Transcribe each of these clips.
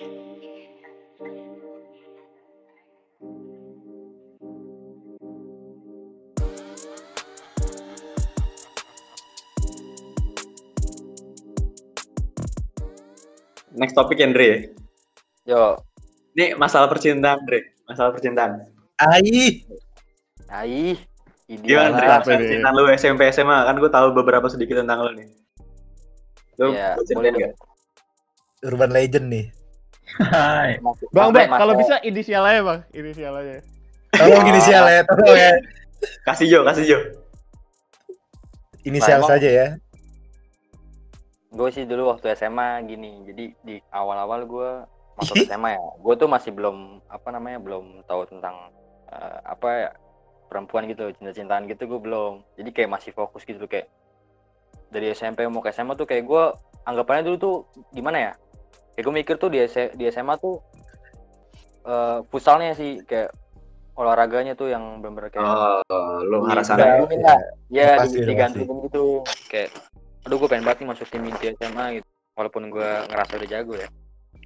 Next topik Andre. Yo, Ini masalah percintaan, Andre. Masalah percintaan. Ai. ai. Gimana, Andre? Percintaan lu SMP SMA kan gue tahu beberapa sedikit tentang lu nih. Lu Iya, bisa boleh nggak? Urban Legend nih. Hai. Masuk- Bang, bang, kalau bisa inisial aja, Bang. Inisial aja. Tolong inisial ya, tolong ya. Kasih Jo, kasih Jo. Inisial saja ya. gue sih dulu waktu SMA gini jadi di awal-awal gue masuk SMA ya gue tuh masih belum apa namanya belum tahu tentang eh, apa ya perempuan gitu cinta-cintaan gitu gue belum jadi kayak masih fokus gitu kayak dari SMP mau ke SMA tuh kayak gue anggapannya dulu tuh gimana ya kayak gue mikir tuh di, S- di SMA tuh eh futsalnya sih kayak olahraganya tuh yang bener-bener kayak Oh, lu Di- arah sana. ya? ya Pasti, digantungin gitu kayak aduh gue pengen banget nih masuk tim inti SMA gitu walaupun gue ngerasa udah jago ya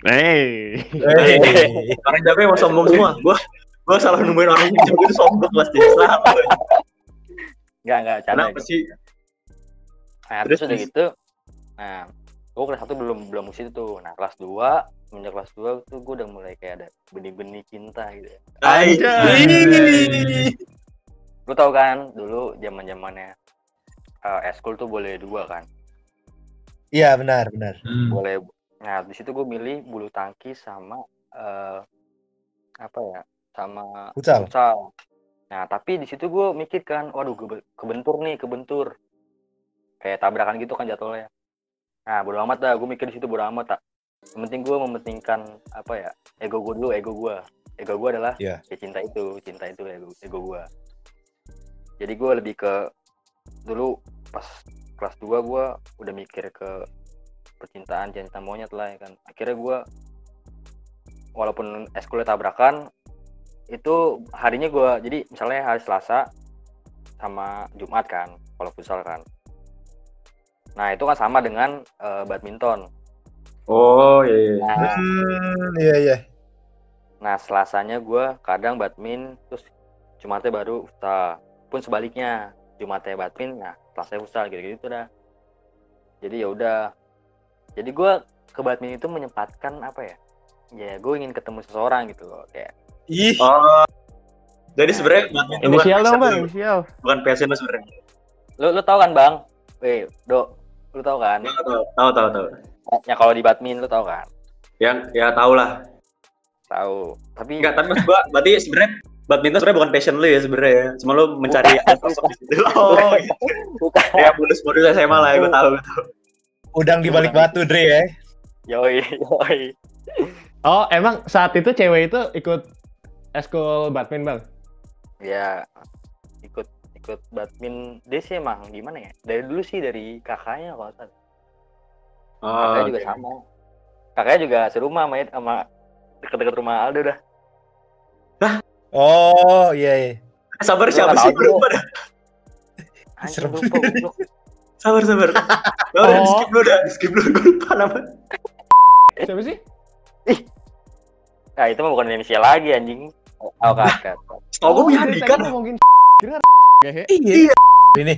Hey. Hey. Orang jago mau sombong semua. Gua gua salah nemuin orang yang jago itu sombong pasti. Salah. nggak nggak canda Kenapa gitu. sih? nah Terus, terus udah gitu nah gue kelas satu belum belum ke situ tuh nah kelas 2 semenjak kelas 2 tuh gue udah mulai kayak ada benih-benih cinta gitu ya lu tau kan dulu zaman zamannya uh, eskul tuh boleh dua kan Iya benar benar. Hmm. boleh nah di situ gue milih bulu tangkis sama eh apa ya sama Futsal. Nah, tapi di situ gue mikir kan, waduh kebe- kebentur nih, kebentur. Kayak tabrakan gitu kan jatuhnya. Nah, bodo amat dah, gue mikir di situ bodo amat tak. Yang penting gue mementingkan apa ya, ego gue dulu, ego gue. Ego gue adalah Iya. ya cinta itu, cinta itu ego, ego gue. Jadi gue lebih ke dulu pas kelas 2 gue udah mikir ke percintaan cinta monyet lah ya kan. Akhirnya gue walaupun eskulnya tabrakan itu harinya gua jadi misalnya hari Selasa sama Jumat kan kalau futsal kan nah itu kan sama dengan eh, badminton Oh, iya. iya. nah, Hmm, iya iya. nah Selasanya gua kadang badmin terus Jumatnya baru futsal pun sebaliknya Jumatnya badmin nah Selasanya futsal gitu gitu dah jadi ya udah jadi gua ke badminton itu menyempatkan apa ya ya gue ingin ketemu seseorang gitu loh kayak Ih. Oh. Jadi sebenarnya badminton bukan Inisial dong, Bang. Inisial. Bukan passion sebenarnya. lu lu tau kan bang Weh, do lu tau kan Tahu tahu tahu tahu tahu. ya kalau di badminton lu tau kan Yang ya tahu lah. tahu tapi Enggak, tapi maksud gua berarti sebenarnya badminton sebenarnya bukan passion lu ya sebenarnya ya. Cuma lu mencari sosok di situ. Oh, gitu. bukan Ya modus-modus SMA lah ya, gua tahu. gua tahu. Udang di balik batu Dre ya. yoi yoi Oh, emang saat itu cewek itu ikut eskul badminton, Bang? ya ikut badminton dia sih emang gimana ya dari dulu sih dari kakaknya kalau salah Oh, kakaknya juga oke. sama kakaknya juga serumah sama sama deket-deket rumah Aldo dah Oh iya iya. Sabar Lu siapa sih? dah. anjing Serem. lupa goblok. Sabar sabar. Oh, Oh. skip dulu dah, di skip dulu gua lupa nama. Siapa sih? nah itu mah bukan inisial lagi anjing oh kakak Setahu gua punya dari Andika tadi dah. Gehe. Iya. Ini.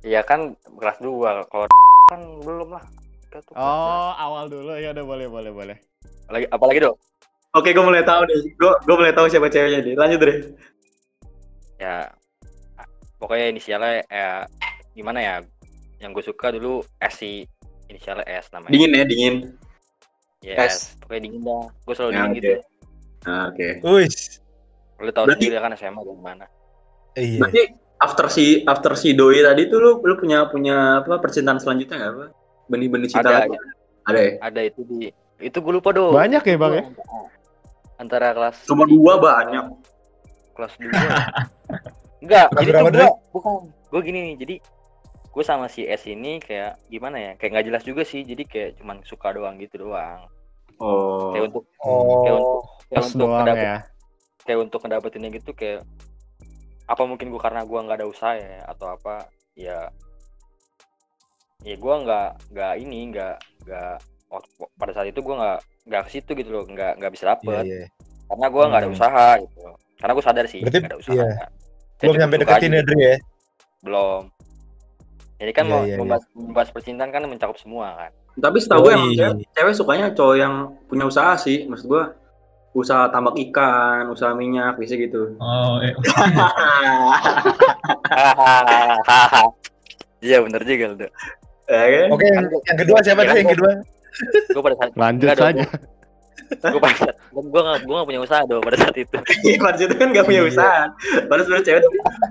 iya kan kelas 2 kalau kan belum lah Oh, awal dulu. Ya udah boleh, boleh, boleh. dua. lagi apalagi dong Oke, gua mulai tahu nih. Gua gua mulai tahu siapa ceweknya nih. Lanjut deh. ya pokoknya inisialnya ya gimana ya yang gue suka dulu S sih inisialnya S namanya Dingin ya, dingin. yes pokoknya dingin dah gue selalu Ya, dingin oke. gitu Nah, oke. Wis. lu tau Berarti- sendiri kan SMA gimana Iya. Berarti after si after si doi tadi tuh lu lu punya punya apa percintaan selanjutnya nggak apa? Benih-benih cinta Ada, lagi? Ada ya? ada itu di itu gue lupa dong Banyak ya, Bang, ya? antara kelas Cuma dua banyak. kelas dua enggak jadi tuh gue bukan gue gini nih jadi gue sama si S ini kayak gimana ya kayak nggak jelas juga sih jadi kayak cuman suka doang gitu doang Oh. kayak untuk kayak untuk Oh. kayak untuk doang ya. kayak untuk ngedapetinnya gitu kayak apa mungkin gue karena gue nggak ada usaha ya atau apa ya ya gue nggak nggak ini nggak nggak pada saat itu gue nggak nggak ke situ gitu loh nggak nggak bisa Iya, dapet iya. karena gue nggak ada Hmm. usaha gitu karena gue sadar sih Berarti- nggak ada usaha. Saya Belum nyampe deketin aja ya, belum jadi kan Iya, mau iya, iya. membahas, membahas percintaan kan mencakup semua kan Tapi setahu gue Yoi. emang cewek, cewek sukanya cowok yang punya usaha sih. Maksud gue usaha tambak ikan, usaha minyak, bisa gitu. Oh, eh, iya bener juga lu ya kan? Oke, yang, yang kedua siapa Dre? Yang kedua? gue pada saat Lanjut saja. gue pada saat gue nggak gue nggak punya usaha dong pada saat itu Iya, Mas itu kan gak punya Iya. usaha. Padahal sebenarnya cewek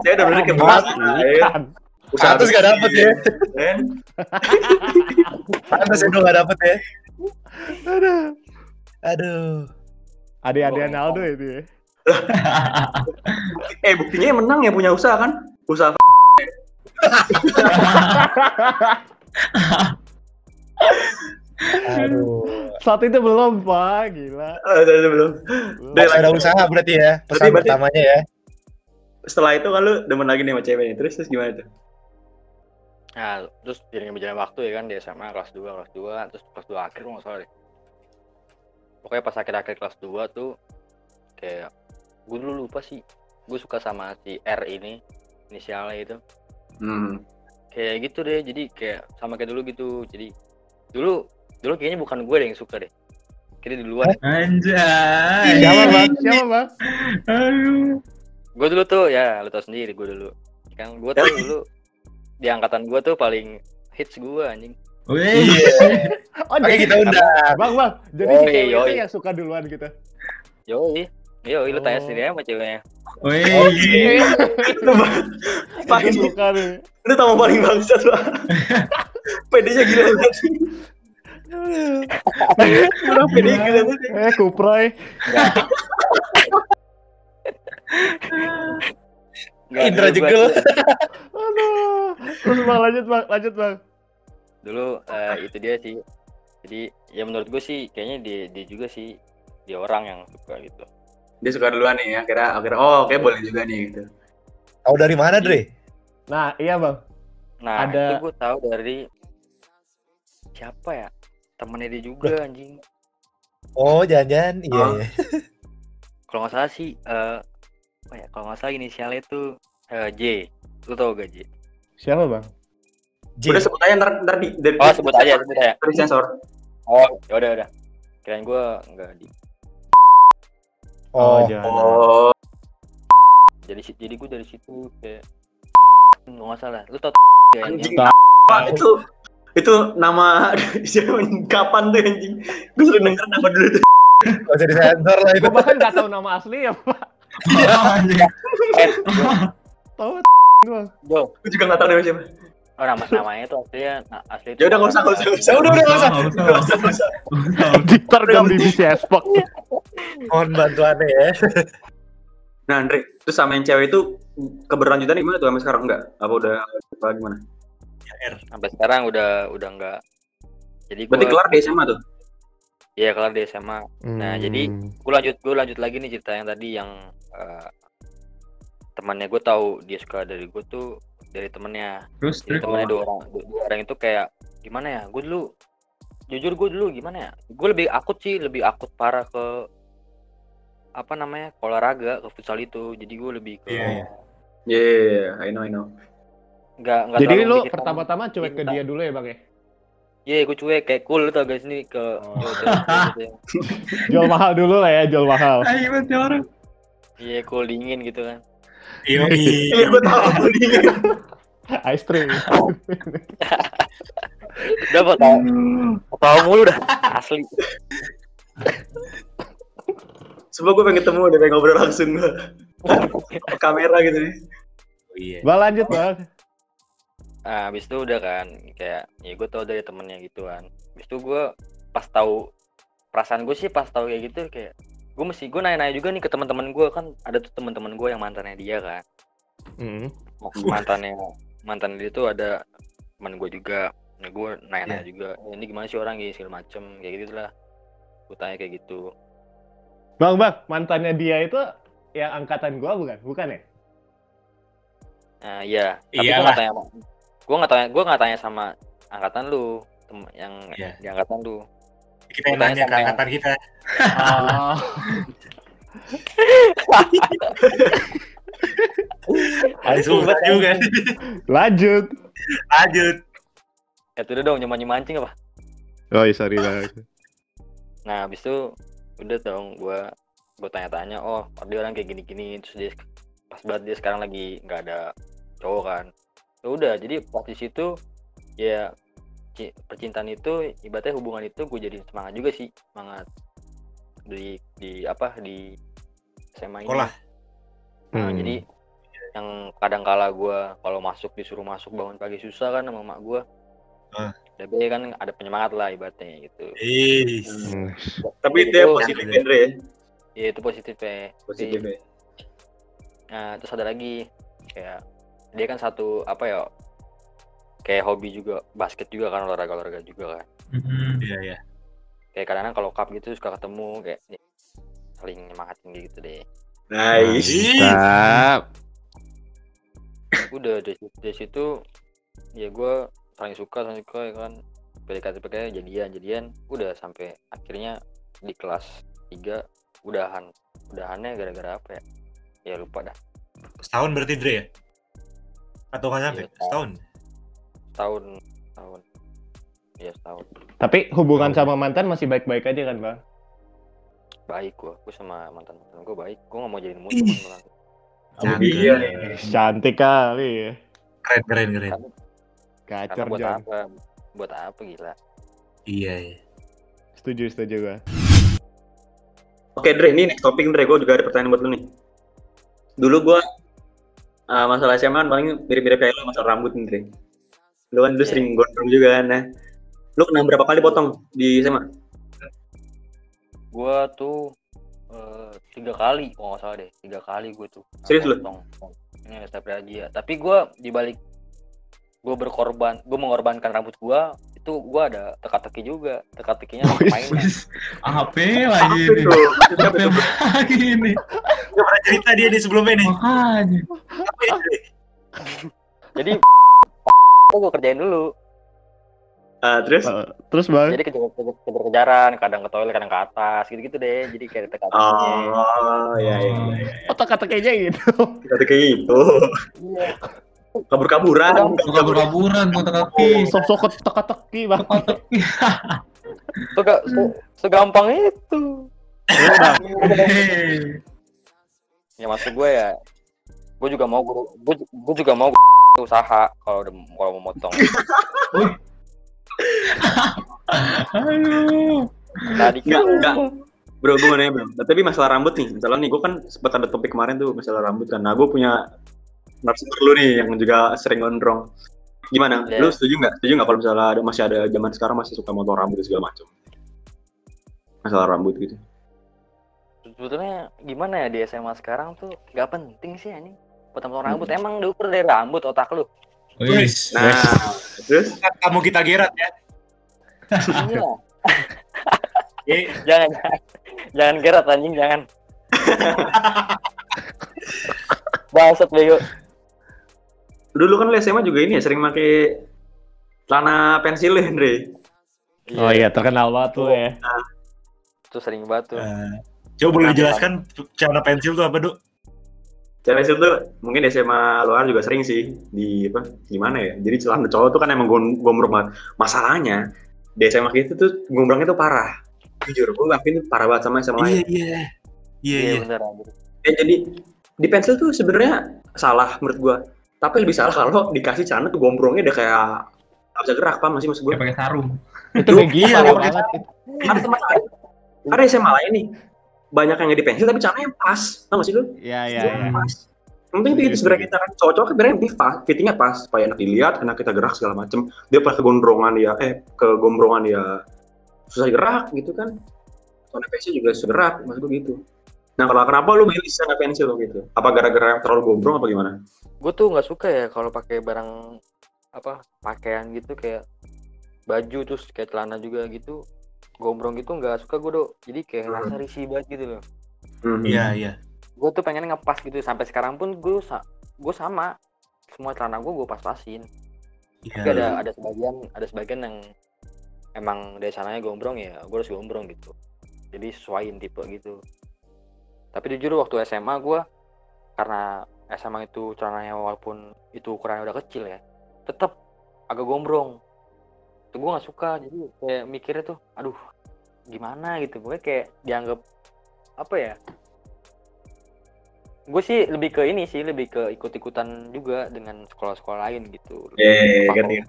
cewek udah bener ke Mas, usaha, ya. Usaha Pantes gak dapet ya. Pantes itu gak dapet ya. Aduh. Aduh. Adik-adik Oh. Ronaldo itu ya. Eh buktinya menang ya punya usaha kan? Usaha Aduh. Saat itu belum, Pak. Gila. Eh, itu belum. Harus ada usaha berarti ya. Pesan Berarti- berarti- pertamanya ya. Setelah itu kan lu demen lagi nih sama cewek nih. Terus terus gimana tuh? nah terus diiringi berjalan waktu ya kan di SMA kelas 2 kelas 2 terus kelas 2 akhir kalau nggak salah deh pokoknya pas akhir-akhir kelas 2 tuh kayak gue dulu lupa sih gue suka sama si R ini inisialnya itu Hmm. kayak gitu deh jadi kayak sama kayak dulu gitu jadi dulu dulu kayaknya bukan gue deh yang suka deh kira duluan Anjay. Siapa, Bang? Siapa, Bang? Aduh. gue dulu tuh ya lo tau sendiri gue dulu kan gue tuh dulu di angkatan gue tuh paling hits gue anjing Wih. Oh, Oke, jadi- kita undang. Bang, Bang. Jadi Yoi, cewek itu yoi. yang suka duluan gitu. yoi yoi lu tanya Oh. sendiri aja sama ceweknya Wih. Itu bang. Itu Paling suka nih. itu tambah paling bangsat bang. PD-nya gila banget. Udah PD gila banget. Eh, Kupray. Nggak, Indra jegel. Aduh. Terus Bang lanjut, Bang. Lanjut, Bang. Dulu eh, itu dia sih jadi ya menurut gue sih kayaknya dia dia juga sih dia orang yang suka gitu Dia suka duluan nih ya. Kira akhirnya oh oke boleh juga nih gitu. Tahu dari mana, Dre? Nah, iya, Bang. nah Ada- itu gue tahu dari siapa ya temennya dia juga anjing Oh, jangan-jangan. Iya, Oh. iya. kalau nggak salah sih eh apa ya kalau nggak salah inisialnya itu eh, J lu tau gak J Siapa, Bang? J. Udah sebut aja ntar ntar di, dari oh sebut aja sebut aja Dari sensor. oh ya udah udah kirain gue nggak di Oh, jangan. Oh. jadi jadi gue dari situ kayak nggak nggak salah lu tau ya Anjing. Tahu. Pak, itu itu nama kapan tuh anjing? Gue sering denger nama dulu tuh. Gak usah disensor lah itu. Gue bahkan nggak tahu nama asli ya, Pak. Anjing. Tahu Gue juga gak tahu nama siapa. Oh nama namanya itu aslinya nah, asli Ya udah gak usah gak usah. Gak usah. Udah, udah, nggak usah. Nggak usah. Gak usah, BBC Espok. Mohon bantuannya ya. Nah Andre, terus sama yang cewek itu keberlanjutan gimana tuh sampai sekarang enggak? Apa udah apa gimana? sampai sekarang udah udah nggak jadi Berarti gua kelar di SMA tuh? iya kelar di SMA Nah, jadi- Hmm. gue lanjut gue lanjut lagi nih cerita yang tadi yang eh, temannya gue tahu dia suka dari gue tuh dari temennya Terus terus. temennya dua orang dua, orang itu kayak gimana ya gue dulu jujur gue dulu gimana ya gue lebih akut sih lebih akut parah ke apa namanya ke olahraga ke futsal itu jadi gue lebih ke Iya, iya. Yeah, I know, I know. nggak nggak Jadi lu pertama-tama cuek ke dia dulu ya, Bang ya? Iya, gue cuek kayak cool tau guys nih ke Oh. cewek-cewek gitu. Jual mahal dulu lah ya, jual mahal. Ayo orang. Iya, cool dingin gitu kan. Iya. Iya, gue tahu dia. Ice cream. Udah tau? Tahu mulu dah asli. Coba gue pengen ketemu deh, pengen ngobrol langsung gue. Kamera gitu nih. Iya. Bang lanjut, Bang. Nah, habis itu udah kan kayak ya gue tau dari temennya gitu kan. Habis itu gue pas tahu perasaan gue sih pas tahu kayak gitu kayak gue mesti gue nanya-nanya juga nih ke teman-teman gue kan ada tuh teman-teman gue yang mantannya dia kan? Hmm. mantannya mantan dia tuh ada teman gue juga. Ya gue nanya-nanya juga "Eh, ini gimana sih orang? Gitu segala macem kayak gitu lah gue tanya kayak gitu. Bang, Bang, mantannya dia itu yang angkatan gua bukan? Bukan ya? nah iya. Tapi gue nggak tanya gue nggak tanya gue nggak tanya sama angkatan lu tem- yang Iya. di angkatan lu Kita yang nanya ke angkatan kita. Oh. Ada susah juga. Lanjut. Lanjut. Ya tuh udah dong nyaman mancing apa? Oh, iya, sorry lah. Nah, habis itu udah dong gua gua tanya-tanya, oh dia orang kayak gini-gini terus dia pas banget dia sekarang lagi nggak ada cowok kan. Ya udah, jadi pas di situ ya percintaan itu ibaratnya hubungan itu gue jadi semangat juga sih, semangat di di apa di SMA ini. Nah, Hmm. jadi yang kadang kala gua kalau masuk disuruh masuk bangun pagi susah kan sama mak gua. Ah. Tapi kan ada penyemangat lah ibaratnya gitu. Ih. Hmm. Tapi itu ya Itu- positif Andre ya. Ya itu positif ya. Positif ya. Nah, terus ada lagi kayak dia kan satu apa ya? Kayak hobi juga basket juga kan olahraga olahraga juga kan. Mhm. Iya, iya. Kayak kadang-kadang kalau cup gitu suka ketemu kayak ya, saling nyemangatin gitu deh. Nice. Mantap. Udah dari, situ- dari situ ya gua paling suka paling suka ya kan PDKT PDKT jadian jadian udah sampai akhirnya di kelas 3 udahan udahannya gara-gara apa ya ya lupa dah Setahun berarti Dre ya? Atau nggak sampai? Iya, Setahun. Tahun tahun ya setahun Tapi hubungan sama mantan masih baik-baik aja kan, Bang? baik gua gua sama mantan mantan gua baik gua nggak mau jadi musuh kan orang. Cantik. Iya. Cantik kali ya. Keren, keren, keren. Kacor, buat Jon. apa buat apa gila Iya, iya. Setuju, setuju gua. Oke Dre, ini next topik Dre, gue juga ada pertanyaan buat lu nih. Dulu gue uh, masalah SMA kan paling mirip-mirip kayak lu masalah rambut nih Dre. Lu kan dulu Iya. sering gondrong juga kan, nah. Lu kena berapa kali potong di SMA? gua tuh eh, tiga kali kalau nggak salah deh tiga kali gua tuh Serius lu? potong. ini tapi aja tapi gua dibalik gua berkorban gua mengorbankan rambut gua itu gua ada teka-teki juga teka-tekinya Wih, mainan HP lagi Apa tuh? Maksudnya apa lagi pernah cerita dia nih sebelumnya nih. Makanya. Apa jadi gua kerjain dulu Ah, terus? Eh, terus, Bang? jadi kejar kejar- kejar-kejaran kadang ke toilet kadang ke atas gitu-gitu deh jadi kayak teka-tekinya Oh, iya, iya, iya. Oh, teka-tekinya gitu. Kita kayak gitu. iya Kabur-kaburan. Kabur-kaburan kota kaki. Sok-sok teka-teki, Bang. Kota kaki. Sega, se- segampang itu Hei. ya maksud gue ya gue juga mau gue gue juga mau gua usaha kalau udah kalau mau motong Aduh. tadi Enggak, kan enggak. Bro, gue mau nanya bro. Nah, tapi masalah rambut nih, misalnya nih, gue kan sempat ada topik kemarin tuh masalah rambut kan. Nah, gue punya narasumber lu nih yang juga sering gondrong. Gimana? Iya. Lu setuju nggak? Setuju nggak kalau misalnya ada masih ada zaman sekarang masih suka motor rambut dan segala macam? Masalah rambut gitu. sebetulnya gimana ya di SMA sekarang tuh nggak penting sih ini potong potong rambut emang diukur dari rambut otak lu. Wis. Nah, terus? Kan Kamu kita gerat ya. iya. Eh, jangan jangan gerat anjing jangan. Bangsat bego. Dulu kan lu SMA juga ini ya sering pakai celana pensil ya, Andre. Oh iya, terkenal banget tuh ya. itu sering banget tuh. Eh, coba boleh dijelaskan celana pensil tuh apa, Dok? Pensil tuh mungkin di SMA luar juga sering sih di apa? Gimana ya? Jadi celana cowok tuh kan emang gom- gombrong banget. Masalahnya di SMA gitu tuh gombrongnya tuh parah. Jujur, gue akuin itu parah banget sama SMA lain. Iya, iya. Iya, iya iya. anjir Ya, jadi di pensil tuh sebenarnya salah menurut gua. Tapi lebih salah kalau dikasih celana tuh gombrongnya udah kayak nggak bisa gerak, paham nggak sih maksud gua? Kayak pakai sarung. Itu gila iya, banget. Ada teman lain, ada SMA lain nih, banyak yang nggak di pensil tapi celananya pas, tau gak sih lu? Iya, iya, iya. pas. Yang penting itu sebenarnya kita kan cowok-cowok kan sebenarnya pas, fittingnya pas, supaya enak dilihat, enak kita gerak segala macem. Dia pas kegondrongan ya, eh kegombrongan ya susah gerak gitu kan. Soalnya pensil juga susah gerak, maksud gua gitu. Nah kalau kenapa lu milih celana pensil gitu? Apa gara-gara terlalu gombrong apa gimana? gue tuh nggak suka ya kalau pakai barang apa pakaian gitu kayak baju terus kayak celana juga gitu gombrong gitu nggak suka gue dok. Jadi kayak Hmm. rasa risih banget gitu loh. Mhm. Iya, iya. gue tuh pengen ngepas gitu. Sampai sekarang pun gue sa gue sama. Semua celana gue gue pas-pasin. Iya. tapi ada ada sebagian ada sebagian yang emang dari sananya gombrong ya gue harus gombrong gitu. Jadi sesuaiin tipe gitu. Tapi jujur waktu SMA gue karena SMA itu celananya walaupun itu ukurannya udah kecil ya tetap agak gombrong itu gue nggak suka jadi kayak mikirnya tuh aduh gimana gitu gue kayak dianggap apa ya gue sih lebih ke ini sih lebih ke ikut-ikutan juga dengan sekolah-sekolah lain gitu Eh, Faktor- kan ya.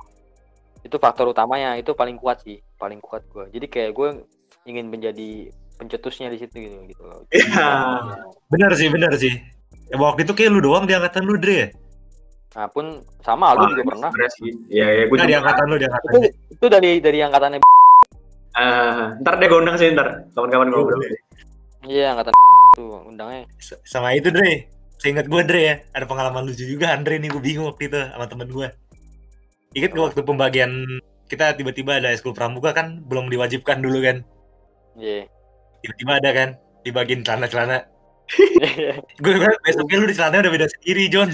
itu faktor utamanya itu paling kuat sih paling kuat gue jadi kayak gue ingin menjadi pencetusnya di situ gitu gitu loh Iya. Bener sih, bener sih. Ya, waktu itu kayak lu doang di angkatan lu, Dre ya? Nah pun sama Aldo juga pernah. Iya, iya, gue Nah, di juga. angkatan lu, di angkatan itu itu dari dari angkatannya Ah, ntar dia gue undang sih ntar. Kawan-kawan gue undang. iya angkatan tuh undangnya S- Sama itu, Dre. Seingat gue, Dre ya. Ada pengalaman lucu juga, Andre nih. Gue bingung waktu itu sama temen gue. Ingat gak waktu pembagian kita tiba-tiba ada eskul pramuka kan belum diwajibkan dulu kan iya tiba-tiba ada kan dibagiin celana-celana gue bilang besoknya lu di celana udah beda sendiri John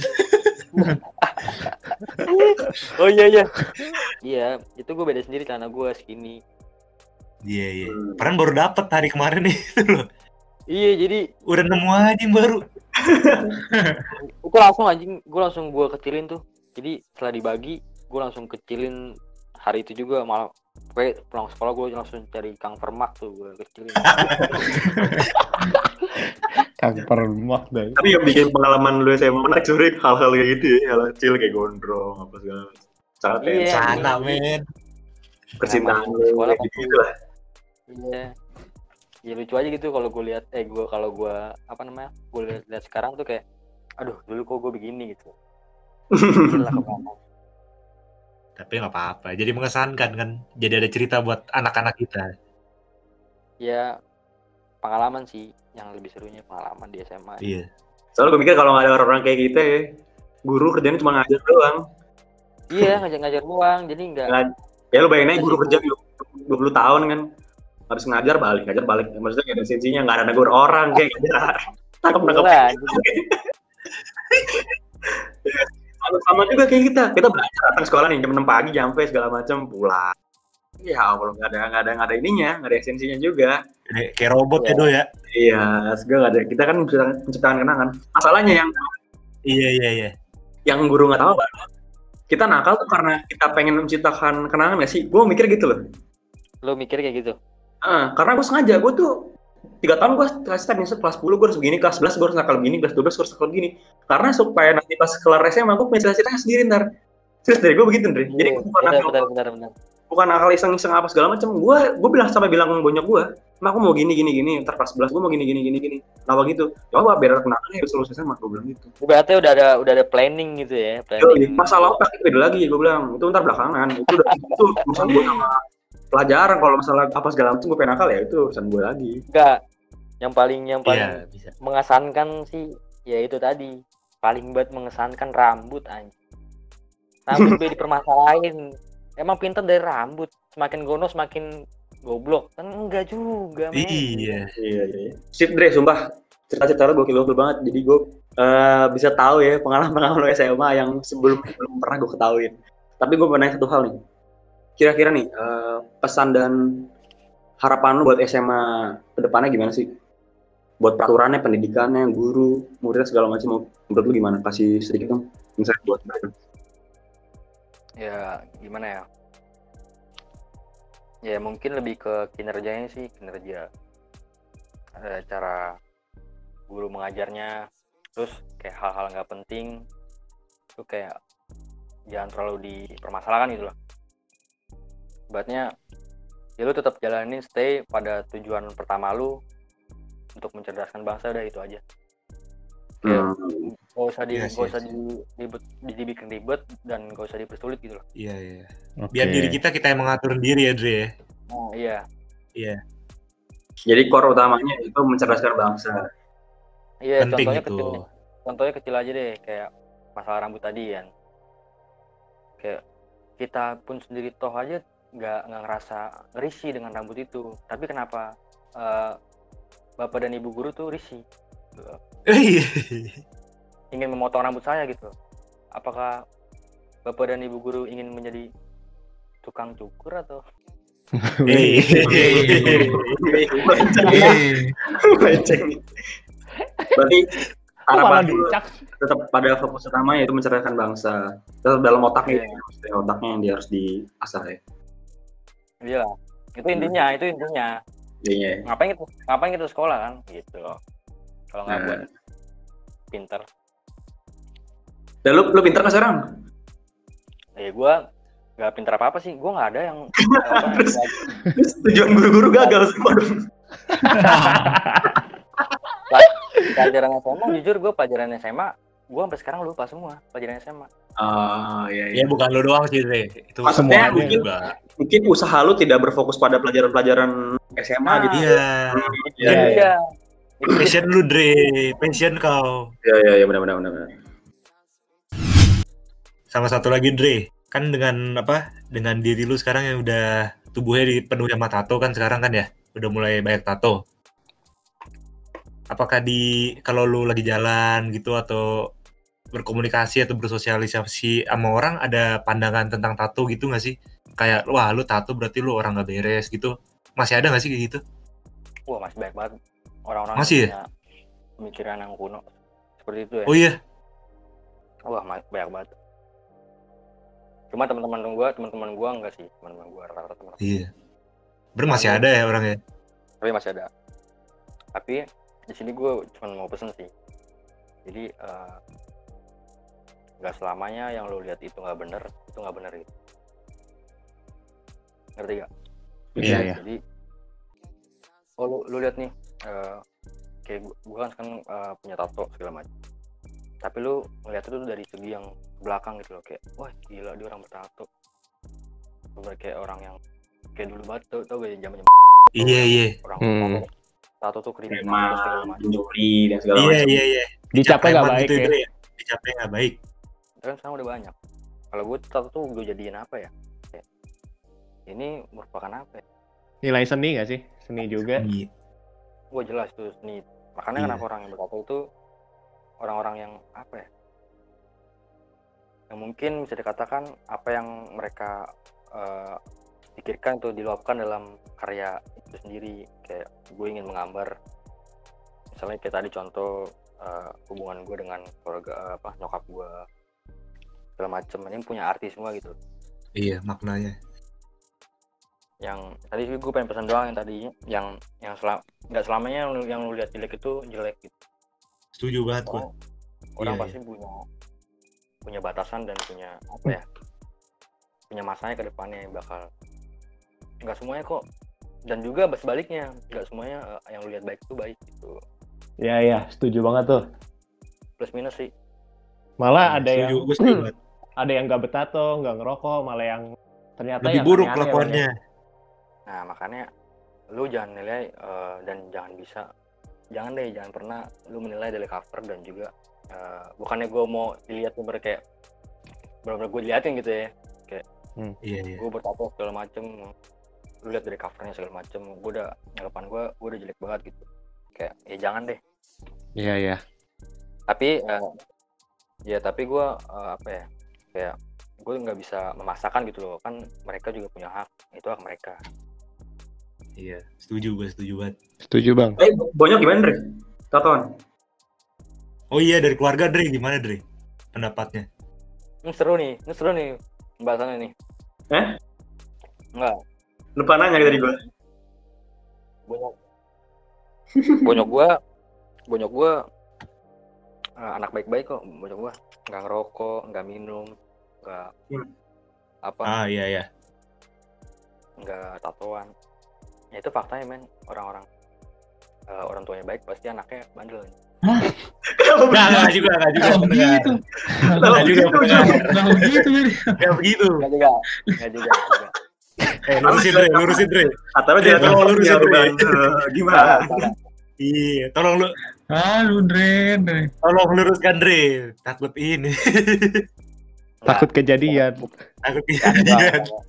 oh iya iya. Iya itu gue beda sendiri celana gue segini iya iya. Hmm. padahal baru dapet hari kemarin nih loh. Iya jadi udah nemu aja yang baru. Itu langsung anjing gue langsung gue kecilin tuh. Jadi setelah dibagi gue langsung kecilin hari itu juga. Malah kayak pulang sekolah gue langsung cari kang permak tuh gue kecilin Kang permak deh. Tapi yang bikin pengalaman lu SMA menarik sebenernya hal-hal kayak gitu ya, hal kecil kayak gondrong apa segala macam. Sangat Iya. ya, celana men. Percintaan lu sekolah waktu- gitu lah. iya. Ya lucu aja gitu kalau gue lihat eh gue kalau gue apa namanya gue lihat, lihat sekarang tuh kayak aduh dulu kok gue begini gitu. Gila tapi nggak apa-apa jadi mengesankan kan. Jadi ada cerita buat anak-anak kita. Ya pengalaman sih yang lebih serunya pengalaman di SMA iya Soalnya gue mikir kalau nggak ada orang-orang kayak kita ya, guru kerjanya cuma ngajar doang. iya ngajar-ngajar doang jadi enggak Nggak- Ya lu bayangin aja guru kerja 20 tahun kan, habis ngajar balik, ngajar balik. Maksudnya nggak ada esensinya, nggak ada negur orang kayak ngajar. Tangkap nangkep. Gila, anjing. Sama, sama juga kayak kita, kita belajar datang sekolah nih jam 6 pagi, sampai segala macam pulang. Ya Allah nggak ada nggak ada nggak ada ininya, nggak ada esensinya juga. Jadi kayak robot ya Iya. do ya Iya, segala nggak ada. Kita kan menciptakan, kenangan. Masalahnya yang iya iya iya yang guru nggak tahu apa kita nakal tuh karena kita pengen menciptakan kenangan nggak sih? Gue mikir gitu loh. lo mikir kayak gitu Ah, karena gue sengaja, gue tuh tiga tahun gue kelas misal kelas 10 gue harus begini, kelas 11 gue harus nakal begini, kelas 12 gue harus nakal begini. Karena supaya nanti pas kelar SMA gue punya cerita sendiri ntar. Terus dari gue begitu Ndre. Jadi Iya, bukan benar nakal, benar benar benar bukan nakal iseng-iseng apa segala macam. Gue gue bilang sampai bilang bonyok gue, "Ma, aku mau gini gini gini, ntar kelas 11 gue mau gini gini gini gini." Kenapa gitu? Coba biar ada kenangan ya selesai SMA gue bilang gitu. berarti udah ada udah ada planning gitu ya Yo, planning masalah otak itu beda lagi gue bilang. Itu ntar belakangan. Itu udah itu urusan gue sama pelajaran. Kalau masalah apa segala macam gue pengen nakal ya itu urusan gue lagi. Enggak. Yang paling yang paling iya bisa. mengesankan sih ya itu tadi. Paling banget mengesankan rambut anjing rambut gue dipermasalahin emang pinter dari rambut semakin gono semakin goblok. Kan enggak juga men. Iya. Iya iya sip Dre sumpah. Cerita-cerita lo gokil gokil banget. Jadi gue eh, bisa tahu ya pengalaman-pengalaman lo SMA yang sebelum belum pernah gue ketahuin. Tapi gue mau nanya satu hal nih. Kira-kira nih eh, pesan dan harapan lo buat SMA ke depannya gimana sih? Buat peraturannya pendidikannya guru muridnya segala macam menurut lu gimana? Kasih sedikit dong misalnya buat mereka ya gimana ya? Ya mungkin lebih ke kinerjanya sih kinerja Eh, cara guru mengajarnya. Terus kayak hal-hal nggak penting itu kayak jangan terlalu dipermasalahkan gitu loh buatnya ya lu tetap jalanin stay pada tujuan pertama lu untuk mencerdaskan bangsa udah itu aja. Kayak Hmm. Gak usah di Iya gak usah iya di, ribet di- dibikin ribet dan gak usah dipersulit gitu loh. Iya iya. Oke. biar diri kita kita yang mengatur diri ya Dre ya. Nah iya. Iya. Jadi core utamanya itu mencerdaskan bangsa. Iya penting contohnya itu. kecil contohnya kecil aja deh kayak masalah rambut tadi kan. Kayak kita pun sendiri toh aja nggak nggak ngerasa risih dengan rambut itu. Tapi kenapa eh, bapak dan ibu guru tuh risih? Iya ingin memotong rambut saya gitu apakah bapak dan ibu guru ingin menjadi tukang cukur atau. Berarti harapan tetap pada fokus utama yaitu mencerdaskan bangsa. Tetap dalam otaknya, ya, maksudnya otaknya yang dia harus diasah ya. Iya. Itu intinya, itu intinya. Iya. Ngapain kita ngapain kita sekolah kan gitu loh. Kalau nggak Nah. buat pinter. Dan lu lu pinter nggak sekarang? Eh gua nggak pinter apa apa sih. Gua nggak ada yang apa, Terus? Terus tujuan guru-guru gagal semua dong. pelajaran SMA jujur gue pelajaran SMA gue sampai sekarang lupa semua pelajaran SMA Ah, iya, iya. Ya bukan lu doang sih, Dre. Itu Maksudnya semuanya mungkin- juga. Mungkin usaha lu tidak berfokus pada pelajaran-pelajaran SMA Ah. gitu. Iya. Iya, Iya, iya. Itu Passion lu, Dre. Passion kau. Iya, iya, iya, benar, benar, benar. benar. Sama satu lagi, Dre. Kan dengan apa? Dengan diri lu sekarang yang udah tubuhnya dipenuhi sama tato kan sekarang kan ya? Udah mulai banyak tato. Apakah di kalau lu lagi jalan gitu atau berkomunikasi atau bersosialisasi sama orang ada pandangan tentang tato gitu nggak sih? Kayak wah lu tato berarti lu orang nggak beres gitu. Masih ada nggak sih kayak gitu? wah masih banyak banget orang-orang Masih ya? pemikiran yang kuno seperti itu ya Oh iya. wah banyak banget cuma teman-teman gue teman-teman gue enggak sih. Teman-teman gue rata-rata teman Iya. Ber masih ada ya orangnya. tapi masih ada. Tapi di sini gue cuma mau pesen sih. Jadi eh, nggak selamanya yang lo lihat itu nggak bener itu nggak bener gitu ngerti gak Iya, iya. jadi oh lu, lu lihat nih eh, kayak gua, gua kan sekarang eh, punya tato segala macam tapi lu ngeliat itu dari segi yang belakang gitu loh kayak wah gila dia orang bertato Bener kayak orang yang kayak dulu banget tau, tau gak zaman Iya iya. orang Hmm. tato, tato tuh kriminal segala macam pencuri dan segala Iya macam. iya iya. Dicapnya nggak Preman baik gitu, ya. Dre, Dicapnya nggak baik. kan sekarang udah banyak kalau gue tato tuh gue jadiin apa ya Kayak, ini merupakan apa ya Nilai seni nggak sih? Seni juga. Iya. gue jelas tuh nih makanya Iya. kenapa orang yang bertato itu orang-orang yang apa ya yang mungkin bisa dikatakan apa yang mereka eh, pikirkan itu diluapkan dalam karya itu sendiri. Kayak gue ingin menggambar misalnya kayak tadi contoh eh, hubungan gue dengan keluarga eh, apa nyokap gue segala macem. Ini punya arti semua gitu. Iya maknanya. yang tadi gue pengen pesan doang yang tadi yang yang selam nggak selamanya yang lu, yang lu lihat jelek itu jelek gitu Setuju banget gua. Oh, orang Iya, pasti punya punya batasan dan punya apa ya punya masanya ke depannya yang bakal nggak semuanya kok dan juga sebaliknya nggak semuanya eh, yang lu lihat baik itu baik gitu Iya, iya. Setuju banget tuh. plus minus sih Malah ada setuju, yang setuju banget. ada yang nggak bertato, nggak ngerokok, malah yang ternyata Lebih yang buruk kelakuannya. nah makanya lu jangan nilai eh, dan jangan bisa jangan deh jangan pernah lu menilai dari cover dan juga eh, bukannya gue mau dilihat bener kayak bener-bener gue diliatin gitu ya. Iya iya. gue bertato segala macem lu lihat dari covernya segala macem gue udah nyanggapan gue gue udah jelek banget gitu. Kayak ya jangan deh. Iya, iya. tapi eh, ya tapi gue apa ya kayak gue nggak bisa memaksakan gitu loh. Kan mereka juga punya hak itu hak mereka Iya, setuju gua setuju banget. Setuju, Bang. Eh, banyak gimana, Dre? Tatoan. Oh iya dari keluarga Dre gimana Dre? Pendapatnya? ini seru nih ini seru nih pembahasannya nih Eh? enggak Lupa nanya tadi gua. bonyok bonyok gue bonyok gue anak baik-baik kok bonyok gue nggak ngerokok nggak minum nggak Hmm. apa Ah iya iya. nggak tatoan ya itu faktanya men orang-orang eh, orang tuanya baik pasti anaknya bandel Enggak, begitu? enggak juga, enggak juga. Gitu. Enggak juga, begitu, pendengar. Jun? Kalau gitu, Jadi. Enggak begitu. nggak juga nggak juga nggak juga Eh, lurusin Dre, lurusin Dre. Kata lu Eh, jangan tolong lurusin, Dre. Eh, Gimana? Iya, tolong lu Aduh, Dre, Dre. tolong luruskan Dre. Takut ini. Nggak, Takut kejadian. Takut nggak, kejadian. nggak, nggak.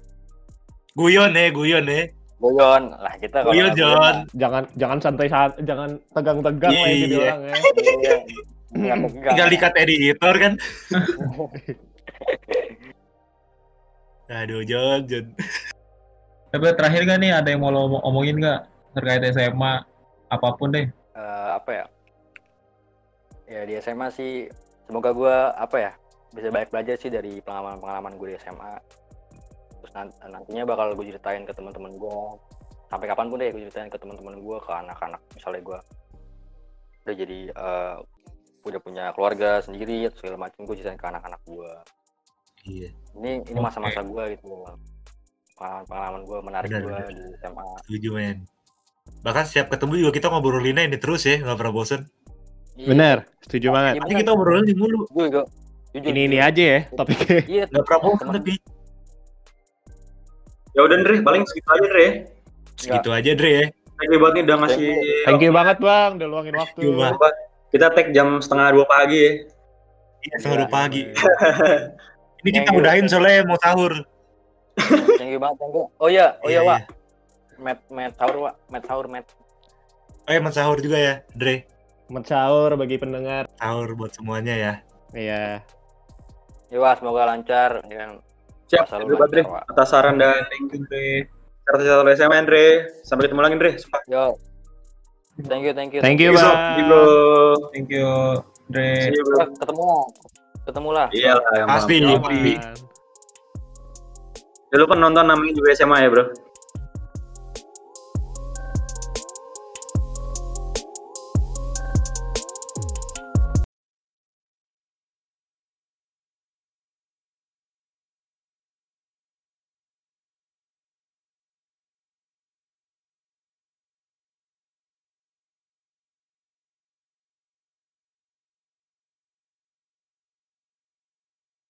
Guyon ya, guyon ya. Goyon lah kita kalau Guyon nggak John. Jangan jangan santai saat jangan tegang-tegang lah jadi Iya. orang ya. Iya. Tinggal dikat editor kan. Aduh, John, John. Tapi terakhir gak nih ada yang mau lo omong- omongin nggak terkait SMA apa pun deh. Eh, apa ya ya di SMA sih semoga gua apa ya bisa banyak belajar sih dari pengalaman-pengalaman gue di SMA terus nan- nantinya bakal gue ceritain ke teman-teman gua sampai kapan pun deh gue ceritain ke teman-teman gua ke anak-anak misalnya gua udah jadi eh, udah punya keluarga sendiri atau segala macam gue ceritain ke anak-anak gua Iya, ini ini masa-masa gua gitu pengalaman-pengalaman gua menarik Benar, gua benar. di SMA setuju men. Bahkan setiap ketemu juga kita ngobrolinnya ini terus ya, nggak pernah bosen. Iya, Bener, setuju banget. Nanti bener. kita ngobrolin ini mulu, Jujur, Jo. Jujur, Ini ini jujur. aja ya topiknya. iya nggak pernah bosen tapi. Ya udah Dre, paling segitu aja Dre. Segitu aja Dre ya. Thank you banget nih udah ngasih. Thank you banget bang, udah luangin waktu. Kita tag jam setengah dua pagi ya. Iya, setengah dua pagi. Iya. Ini kita Thank you. udahin soalnya mau sahur. Thank you banget, thank you. Oh iya, oh iya, Iya, Wak. Met, met sahur, Wak. Met sahur, met. Oh ya, mau sahur juga ya, Dre. Selamat sahur bagi pendengar. Sahur buat semuanya ya. Iya. Ya, Wak, semoga lancar. Ya. Siap, terima kasih Dre. lancar, Wak. Atas saran dan Thank you, Dre. cerita-cerita lo SMA Dre. Sampai ketemu lagi Dre. Sumpah. Yo. Thank you, thank you. Thank you, Thank you, Bang. bro. Thank you, Dre. See you, bro. Wak, Ketemu. Ketemu lah. Iya lah, Pasti. pasti. Pasti. Aman. Ya, lu kan nonton namanya juga SMA ya, bro.